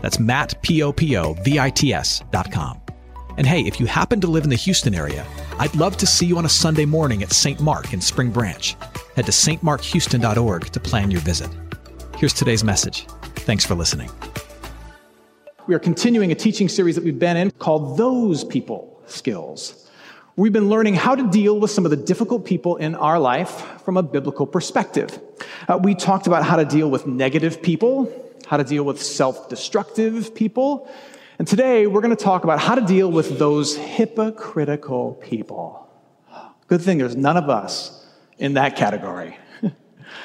That's Matt, P-O-P-O-V-I-T-S dot com. And hey, if you happen to live in the Houston area, I'd love to see you on a Sunday morning at St. Mark in Spring Branch. Head to stmarkhouston.org to plan your visit. Here's today's message. Thanks for listening. We are continuing a teaching series that we've been in called Those People Skills. We've been learning how to deal with some of the difficult people in our life from a biblical perspective. Uh, we talked about how to deal with negative people, how to deal with self destructive people. And today we're going to talk about how to deal with those hypocritical people. Good thing there's none of us in that category.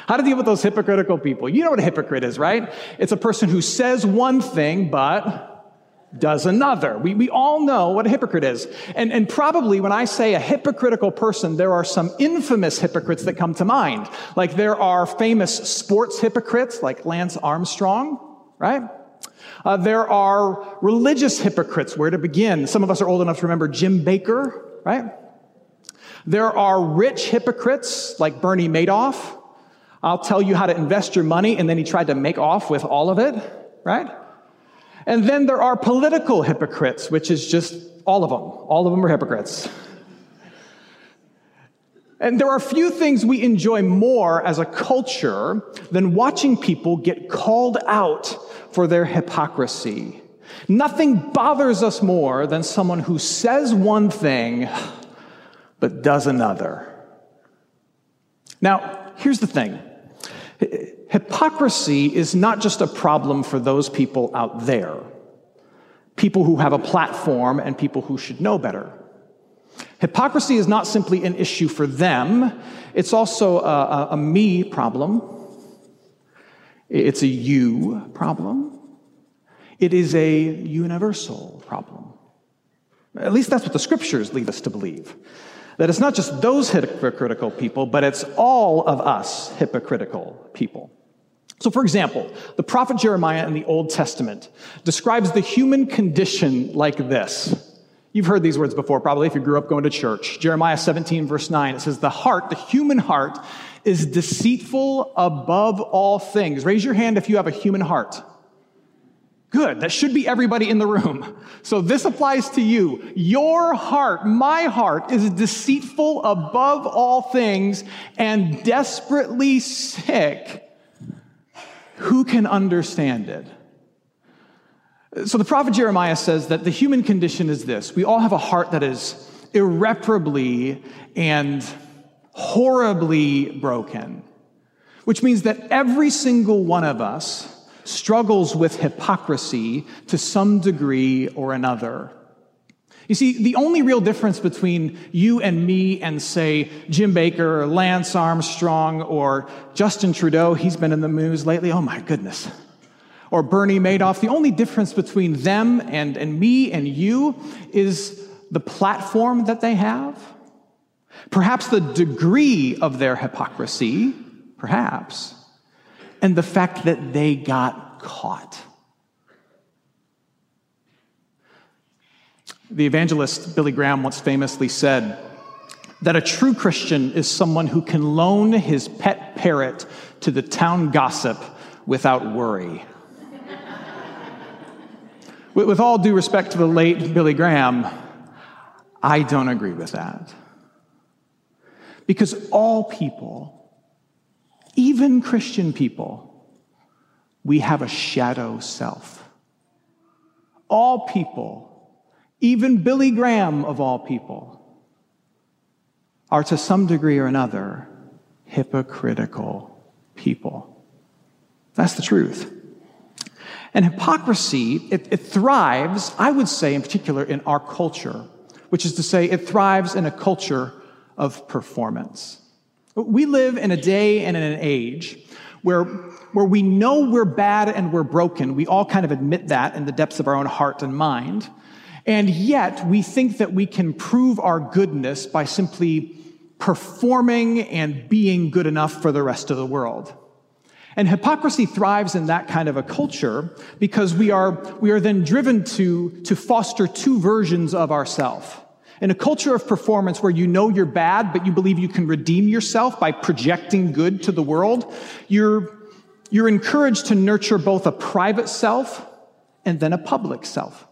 how to deal with those hypocritical people. You know what a hypocrite is, right? It's a person who says one thing, but does another. We, we all know what a hypocrite is. And, and probably when I say a hypocritical person, there are some infamous hypocrites that come to mind. Like there are famous sports hypocrites like Lance Armstrong, right? Uh, there are religious hypocrites. Where to begin? Some of us are old enough to remember Jim Bakker, right? There are rich hypocrites like Bernie Madoff. I'll tell you how to invest your money, and then he tried to make off with all of it, right? And then there are political hypocrites, which is just all of them. All of them are hypocrites. And there are few things we enjoy more as a culture than watching people get called out for their hypocrisy. Nothing bothers us more than someone who says one thing but does another. Now, here's the thing Hypocrisy is not just a problem for those people out there, people who have a platform and people who should know better. Hypocrisy is not simply an issue for them, it's also a, a, a me problem. It's a you problem. It is a universal problem. At least that's what the scriptures lead us to believe. That it's not just those hypocritical people, but it's all of us hypocritical people. So, for example, the prophet Jeremiah in the Old Testament describes the human condition like this. You've heard these words before, probably, if you grew up going to church. Jeremiah 17, verse 9, it says, The heart, the human heart, is deceitful above all things. Raise your hand if you have a human heart. Good. That should be everybody in the room. So this applies to you. Your heart, my heart, is deceitful above all things and desperately sick. Who can understand it? So the prophet Jeremiah says that the human condition is this we all have a heart that is irreparably and horribly broken, which means that every single one of us struggles with hypocrisy to some degree or another. You see, the only real difference between you and me and, say, Jim Bakker or Lance Armstrong or Justin Trudeau, he's been in the news lately, oh my goodness, or Bernie Madoff, the only difference between them and, and me and you is the platform that they have. Perhaps the degree of their hypocrisy, perhaps, and the fact that they got caught. The evangelist Billy Graham once famously said that a true Christian is someone who can loan his pet parrot to the town gossip without worry. with all due respect to the late Billy Graham, I don't agree with that. Because all people, even Christian people, we have a shadow self. All people even Billy Graham, of all people, are to some degree or another hypocritical people. That's the truth. And hypocrisy, it, it, thrives, I would say in particular, in our culture, which is to say, it thrives in a culture of performance. We live in a day and in an age where, where we know we're bad and we're broken. We all kind of admit that in the depths of our own heart and mind. And yet we think that we can prove our goodness by simply performing and being good enough for the rest of the world. And hypocrisy thrives in that kind of a culture because we are, we are then driven to, to foster two versions of ourself. In a culture of performance where you know you're bad, but you believe you can redeem yourself by projecting good to the world, you're, you're encouraged to nurture both a private self and then a public self.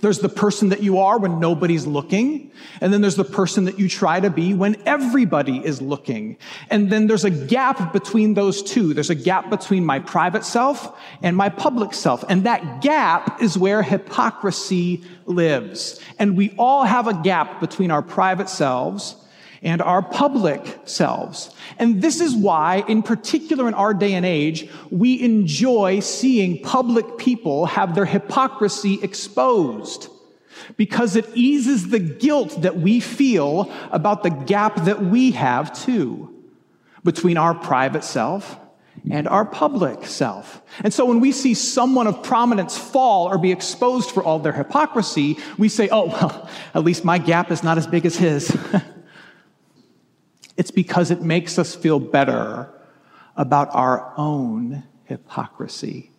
There's the person that you are when nobody's looking. And then there's the person that you try to be when everybody is looking. And then there's a gap between those two. There's a gap between my private self and my public self. And that gap is where hypocrisy lives. And we all have a gap between our private selves and our public selves. And this is why, in particular in our day and age, we enjoy seeing public people have their hypocrisy exposed. Because it eases the guilt that we feel about the gap that we have too between our private self and our public self. And so when we see someone of prominence fall or be exposed for all their hypocrisy, we say, oh, well, at least my gap is not as big as his. It's because it makes us feel better about our own hypocrisy.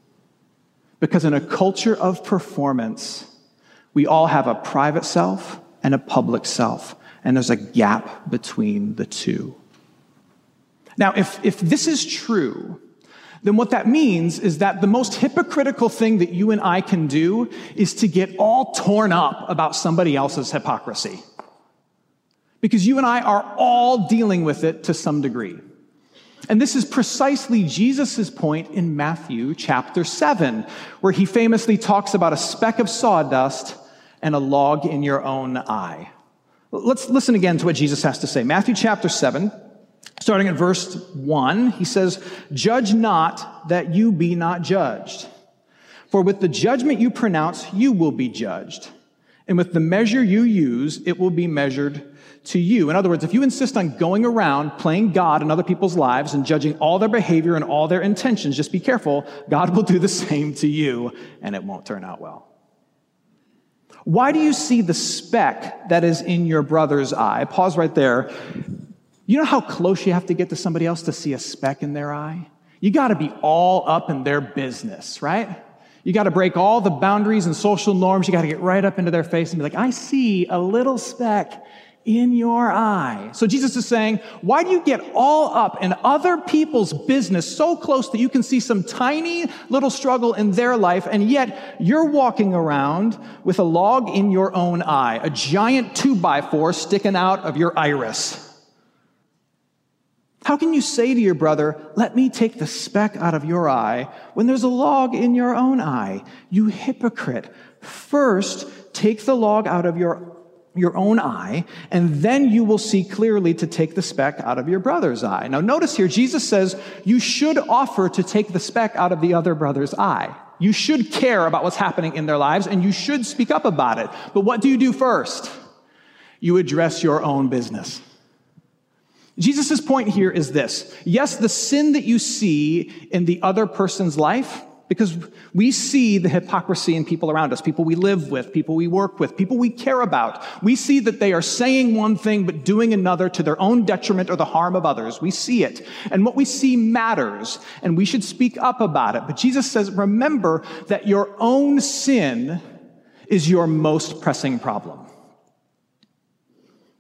Because in a culture of performance, we all have a private self and a public self, and there's a gap between the two. Now, if, if this is true, then what that means is that the most hypocritical thing that you and I can do is to get all torn up about somebody else's hypocrisy. Because you and I are all dealing with it to some degree. And this is precisely Jesus' point in Matthew chapter 7, where he famously talks about a speck of sawdust and a log in your own eye. Let's listen again to what Jesus has to say. Matthew chapter 7, starting at verse 1, he says, Judge not that you be not judged. For with the judgment you pronounce, you will be judged. And with the measure you use, it will be measured to you. In other words, if you insist on going around playing God in other people's lives and judging all their behavior and all their intentions, just be careful. God will do the same to you, and it won't turn out well. Why do you see the speck that is in your brother's eye? Pause right there. You know how close you have to get to somebody else to see a speck in their eye? You got to be all up in their business, right? You got to break all the boundaries and social norms. You got to get right up into their face and be like, I see a little speck in your eye. So Jesus is saying, why do you get all up in other people's business so close that you can see some tiny little struggle in their life, and yet you're walking around with a log in your own eye, a giant two by four sticking out of your iris? How can you say to your brother, let me take the speck out of your eye when there's a log in your own eye? You hypocrite. First, take the log out of your your own eye, and then you will see clearly to take the speck out of your brother's eye. Now, notice here, Jesus says you should offer to take the speck out of the other brother's eye. You should care about what's happening in their lives, and you should speak up about it. But what do you do first? You address your own business. Jesus' point here is this. Yes, the sin that you see in the other person's life, because we see the hypocrisy in people around us, people we live with, people we work with, people we care about. We see that they are saying one thing but doing another to their own detriment or the harm of others. We see it. And what we see matters, and we should speak up about it. But Jesus says, remember that your own sin is your most pressing problem.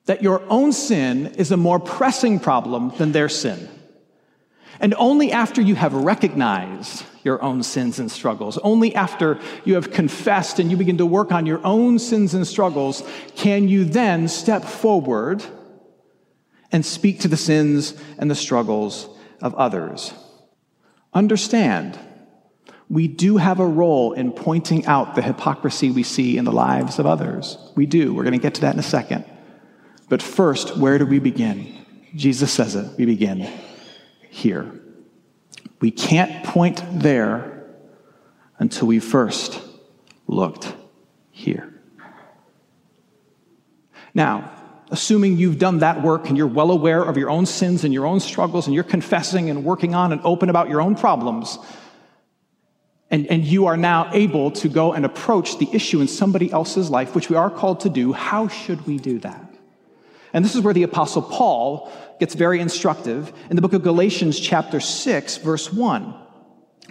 That your own sin is a more pressing problem than their sin. And only after you have recognized your own sins and struggles, only after you have confessed and you begin to work on your own sins and struggles, can you then step forward and speak to the sins and the struggles of others. Understand, we do have a role in pointing out the hypocrisy we see in the lives of others. We do. We're going to get to that in a second. But first, where do we begin? Jesus says it. We begin here. We can't point there until we first looked here. Now, assuming you've done that work and you're well aware of your own sins and your own struggles and you're confessing and working on and open about your own problems, and, and you are now able to go and approach the issue in somebody else's life, which we are called to do, how should we do that? And this is where the Apostle Paul gets very instructive in the book of Galatians, chapter 6, verse 1.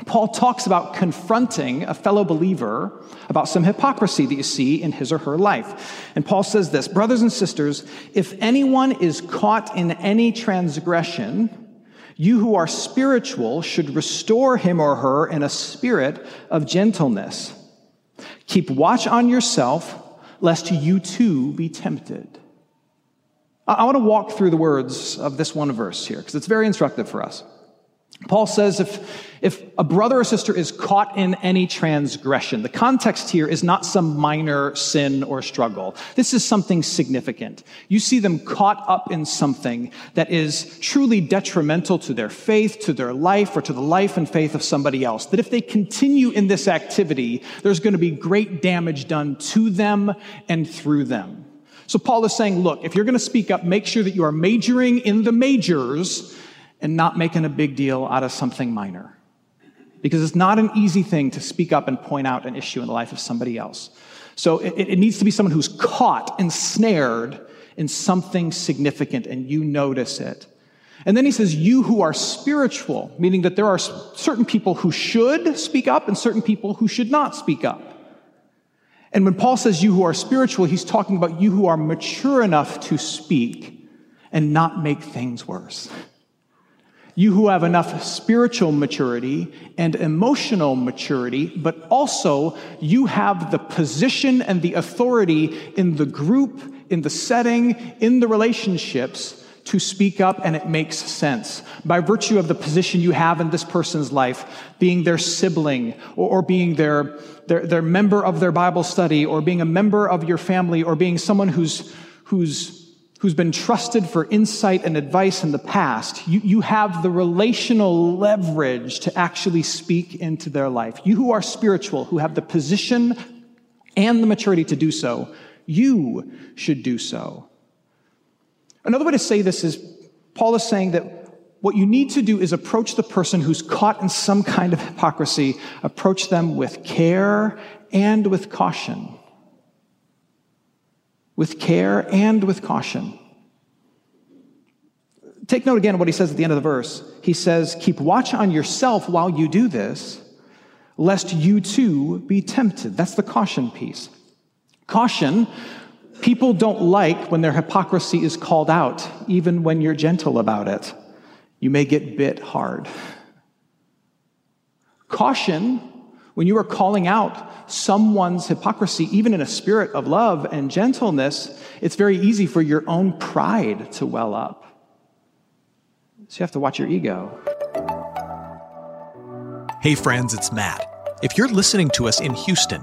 Paul talks about confronting a fellow believer about some hypocrisy that you see in his or her life. And Paul says this Brothers and sisters, if anyone is caught in any transgression, you who are spiritual should restore him or her in a spirit of gentleness. Keep watch on yourself, lest you too be tempted. I want to walk through the words of this one verse here because it's very instructive for us. Paul says if, if a brother or sister is caught in any transgression, the context here is not some minor sin or struggle. This is something significant. You see them caught up in something that is truly detrimental to their faith, to their life, or to the life and faith of somebody else. That if they continue in this activity, there's going to be great damage done to them and through them. So Paul is saying, look, if you're going to speak up, make sure that you are majoring in the majors and not making a big deal out of something minor. Because it's not an easy thing to speak up and point out an issue in the life of somebody else. So it, it needs to be someone who's caught, ensnared in something significant, and you notice it. And then he says, You who are spiritual, meaning that there are certain people who should speak up and certain people who should not speak up. And when Paul says you who are spiritual, he's talking about you who are mature enough to speak and not make things worse. You who have enough spiritual maturity and emotional maturity, but also you have the position and the authority in the group, in the setting, in the relationships to speak up and it makes sense. By virtue of the position you have in this person's life, being their sibling or, or being their they're, they're member of their Bible study or being a member of your family or being someone who's, who's, who's been trusted for insight and advice in the past, you, you have the relational leverage to actually speak into their life. You who are spiritual, who have the position and the maturity to do so, you should do so. Another way to say this is Paul is saying that what you need to do is approach the person who's caught in some kind of hypocrisy, approach them with care and with caution. With care and with caution. Take note again of what he says at the end of the verse. He says, Keep watch on yourself while you do this, lest you too be tempted. That's the caution piece. Caution, people don't like when their hypocrisy is called out, even when you're gentle about it you may get bit hard. Caution when you are calling out someone's hypocrisy, even in a spirit of love and gentleness, it's very easy for your own pride to well up. So you have to watch your ego. Hey, friends, it's Matt. If you're listening to us in Houston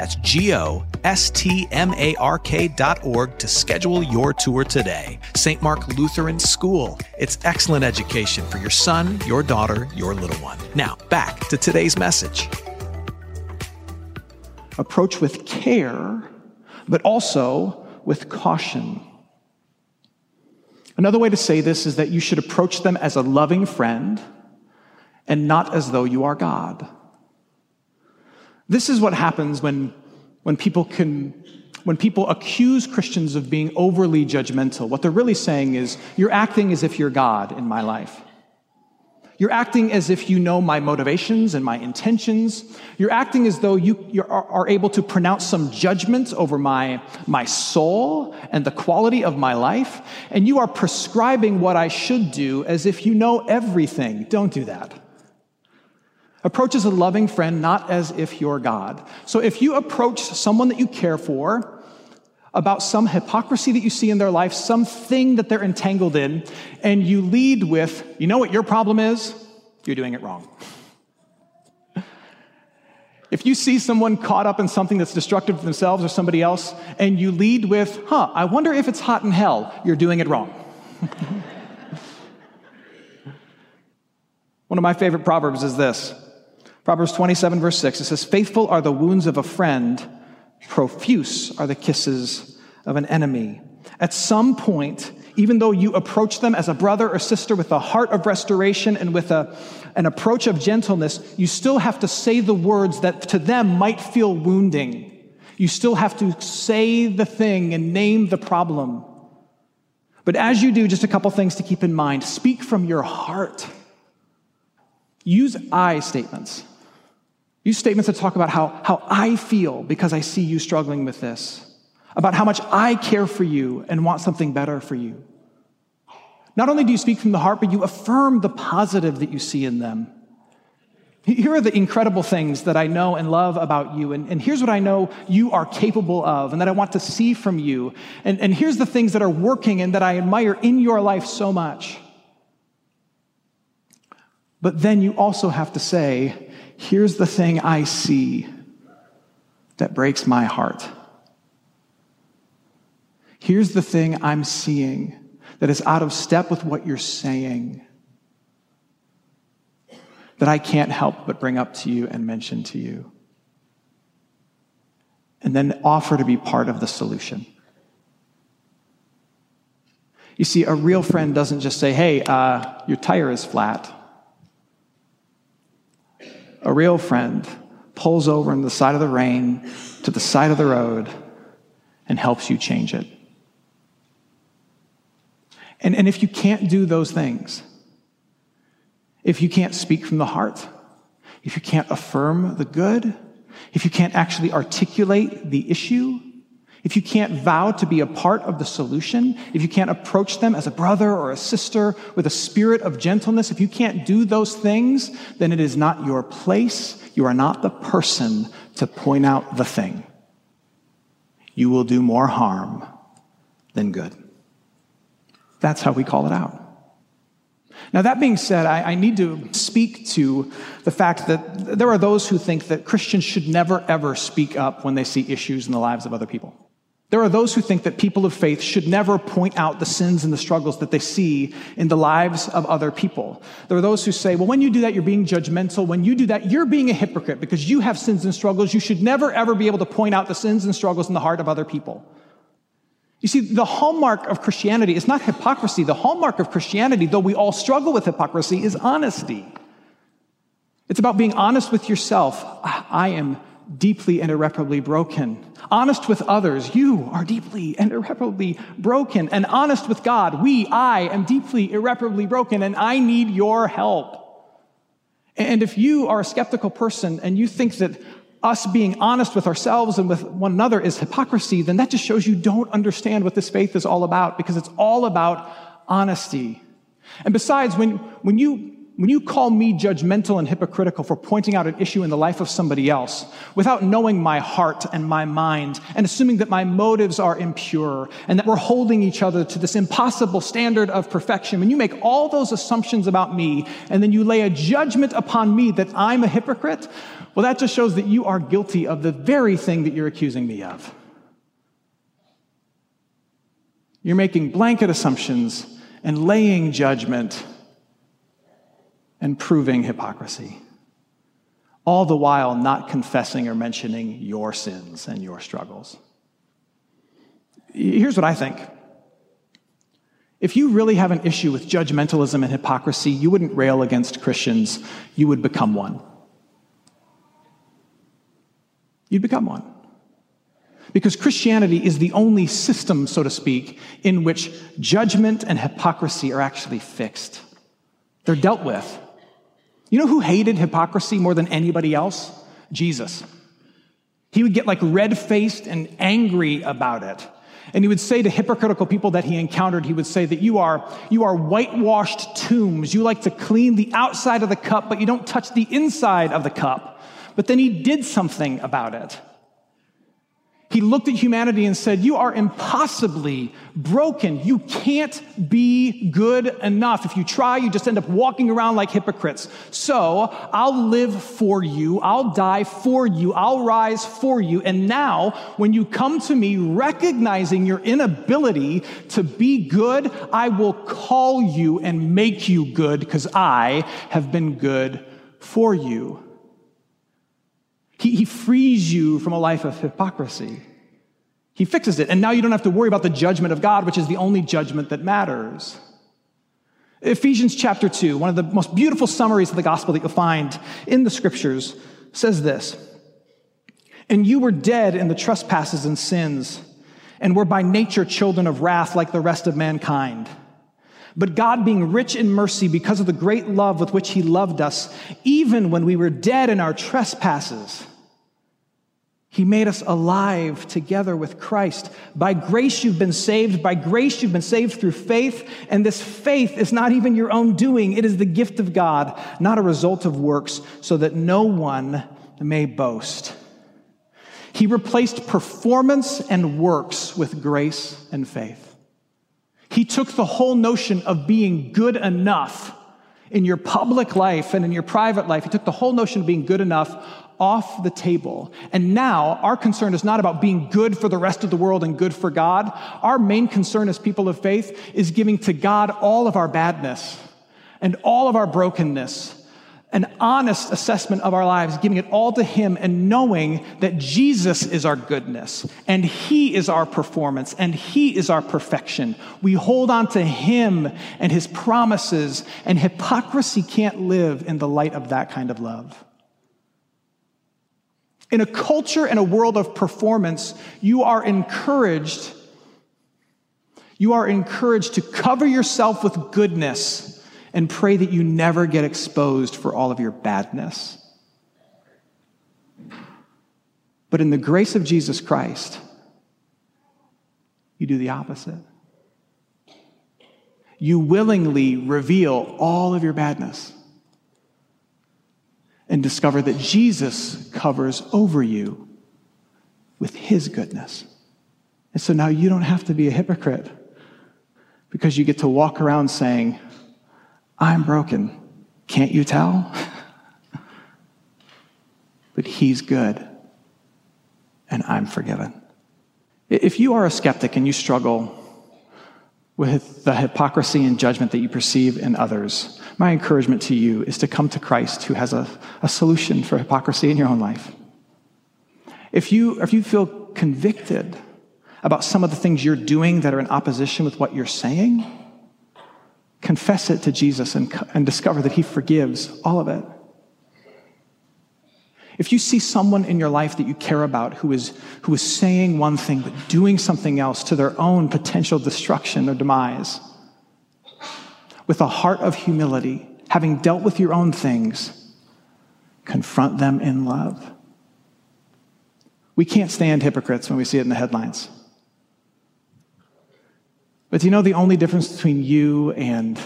That's G O S T M A R K dot org to schedule your tour today. St. Mark Lutheran School. It's excellent education for your son, your daughter, your little one. Now, back to today's message approach with care, but also with caution. Another way to say this is that you should approach them as a loving friend and not as though you are God. This is what happens when, when people can when people accuse Christians of being overly judgmental, what they're really saying is, you're acting as if you're God in my life. You're acting as if you know my motivations and my intentions. You're acting as though you, you are, are, able to pronounce some judgment over my, my soul and the quality of my life. And you are prescribing what I should do as if you know everything. Don't do that. Approach as a loving friend, not as if you're God. So if you approach someone that you care for, about some hypocrisy that you see in their life, something that they're entangled in, and you lead with, you know what your problem is? You're doing it wrong. If you see someone caught up in something that's destructive to themselves or somebody else, and you lead with, huh, I wonder if it's hot in hell, you're doing it wrong. One of my favorite proverbs is this Proverbs 27, verse 6. It says, Faithful are the wounds of a friend, profuse are the kisses of an enemy. At some point, even though you approach them as a brother or sister with a heart of restoration and with a, an approach of gentleness, you still have to say the words that to them might feel wounding. You still have to say the thing and name the problem. But as you do, just a couple things to keep in mind. Speak from your heart. Use I statements. Use statements that talk about how, how I feel because I see you struggling with this, about how much I care for you and want something better for you. Not only do you speak from the heart, but you affirm the positive that you see in them. Here are the incredible things that I know and love about you, and, and here's what I know you are capable of and that I want to see from you. And, and here's the things that are working and that I admire in your life so much. But then you also have to say, Here's the thing I see that breaks my heart. Here's the thing I'm seeing that is out of step with what you're saying that I can't help but bring up to you and mention to you. And then offer to be part of the solution. You see, a real friend doesn't just say, hey, uh, your tire is flat. A real friend pulls over in the side of the rain to the side of the road and helps you change it. And, and if you can't do those things, if you can't speak from the heart, if you can't affirm the good, if you can't actually articulate the issue, if you can't vow to be a part of the solution, if you can't approach them as a brother or a sister with a spirit of gentleness, if you can't do those things, then it is not your place. You are not the person to point out the thing. You will do more harm than good. That's how we call it out. Now, that being said, I, I, need to speak to the fact that there are those who think that Christians should never, ever speak up when they see issues in the lives of other people. There are those who think that people of faith should never point out the sins and the struggles that they see in the lives of other people. There are those who say, well, when you do that, you're being judgmental. When you do that, you're being a hypocrite because you have sins and struggles. You should never, ever be able to point out the sins and struggles in the heart of other people. You see, the hallmark of Christianity is not hypocrisy. The hallmark of Christianity, though we all struggle with hypocrisy, is honesty. It's about being honest with yourself. Ah, I am deeply and irreparably broken. Honest with others, you are deeply and irreparably broken. And honest with God, we, I am deeply irreparably broken and I need your help. And if you are a skeptical person and you think that us being honest with ourselves and with one another is hypocrisy, then that just shows you don't understand what this faith is all about because it's all about honesty. And besides, when, when you when you call me judgmental and hypocritical for pointing out an issue in the life of somebody else without knowing my heart and my mind and assuming that my motives are impure and that we're holding each other to this impossible standard of perfection, when you make all those assumptions about me and then you lay a judgment upon me that I'm a hypocrite, well, that just shows that you are guilty of the very thing that you're accusing me of. You're making blanket assumptions and laying judgment and proving hypocrisy, all the while not confessing or mentioning your sins and your struggles. Here's what I think. If you really have an issue with judgmentalism and hypocrisy, you wouldn't rail against Christians, you would become one. You'd become one. Because Christianity is the only system, so to speak, in which judgment and hypocrisy are actually fixed. They're dealt with. You know who hated hypocrisy more than anybody else? Jesus. He would get like red faced and angry about it. And he would say to hypocritical people that he encountered, he would say that you are, you are whitewashed tombs. You like to clean the outside of the cup, but you don't touch the inside of the cup. But then he did something about it. He looked at humanity and said, You are impossibly broken. You can't be good enough. If you try, you just end up walking around like hypocrites. So I'll live for you. I'll die for you. I'll rise for you. And now, when you come to me recognizing your inability to be good, I will call you and make you good because I have been good for you. He, he frees you from a life of hypocrisy. He fixes it. And now you don't have to worry about the judgment of God, which is the only judgment that matters. Ephesians chapter 2, one of the most beautiful summaries of the gospel that you'll find in the scriptures, says this And you were dead in the trespasses and sins, and were by nature children of wrath like the rest of mankind. But God, being rich in mercy because of the great love with which He loved us, even when we were dead in our trespasses, he made us alive together with Christ. By grace you've been saved. By grace you've been saved through faith. And this faith is not even your own doing. It is the gift of God, not a result of works, so that no one may boast. He replaced performance and works with grace and faith. He took the whole notion of being good enough in your public life and in your private life. He took the whole notion of being good enough off the table. And now our concern is not about being good for the rest of the world and good for God. Our main concern as people of faith is giving to God all of our badness and all of our brokenness an honest assessment of our lives, giving it all to Him and knowing that Jesus is our goodness and He is our performance and He is our perfection. We hold on to Him and His promises, and hypocrisy can't live in the light of that kind of love. In a culture and a world of performance, you are encouraged. You are encouraged to cover yourself with goodness and pray that you never get exposed for all of your badness. But in the grace of Jesus Christ, you do the opposite. You willingly reveal all of your badness and discover that Jesus covers over you with his goodness. And so now you don't have to be a hypocrite because you get to walk around saying, I'm broken. Can't you tell? but he's good and I'm forgiven. If you are a skeptic and you struggle with the hypocrisy and judgment that you perceive in others, my encouragement to you is to come to Christ who has a, a solution for hypocrisy in your own life. If you, if you feel convicted about some of the things you're doing that are in opposition with what you're saying, confess it to Jesus and, and discover that He forgives all of it. If you see someone in your life that you care about who is, who is saying one thing but doing something else to their own potential destruction or demise, with a heart of humility, having dealt with your own things, confront them in love. We can't stand hypocrites when we see it in the headlines. But do you know the only difference between you and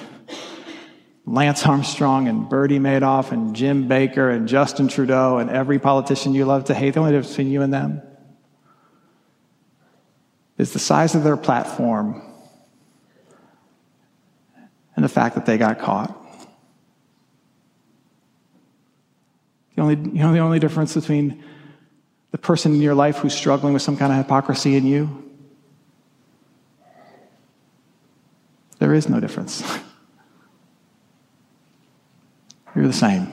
Lance Armstrong and Bernie Madoff and Jim Bakker and Justin Trudeau and every politician you love to hate, the only difference between you and them is the size of their platform and the fact that they got caught. The only, you know the only difference between the person in your life who's struggling with some kind of hypocrisy and you? There is no difference. You're the same.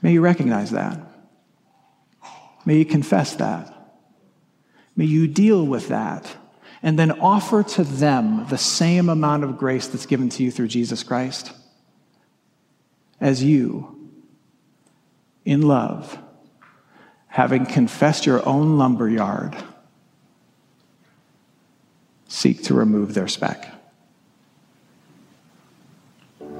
May you recognize that. May you confess that. May you deal with that. And then offer to them the same amount of grace that's given to you through Jesus Christ as you, in love, having confessed your own lumberyard, seek to remove their speck.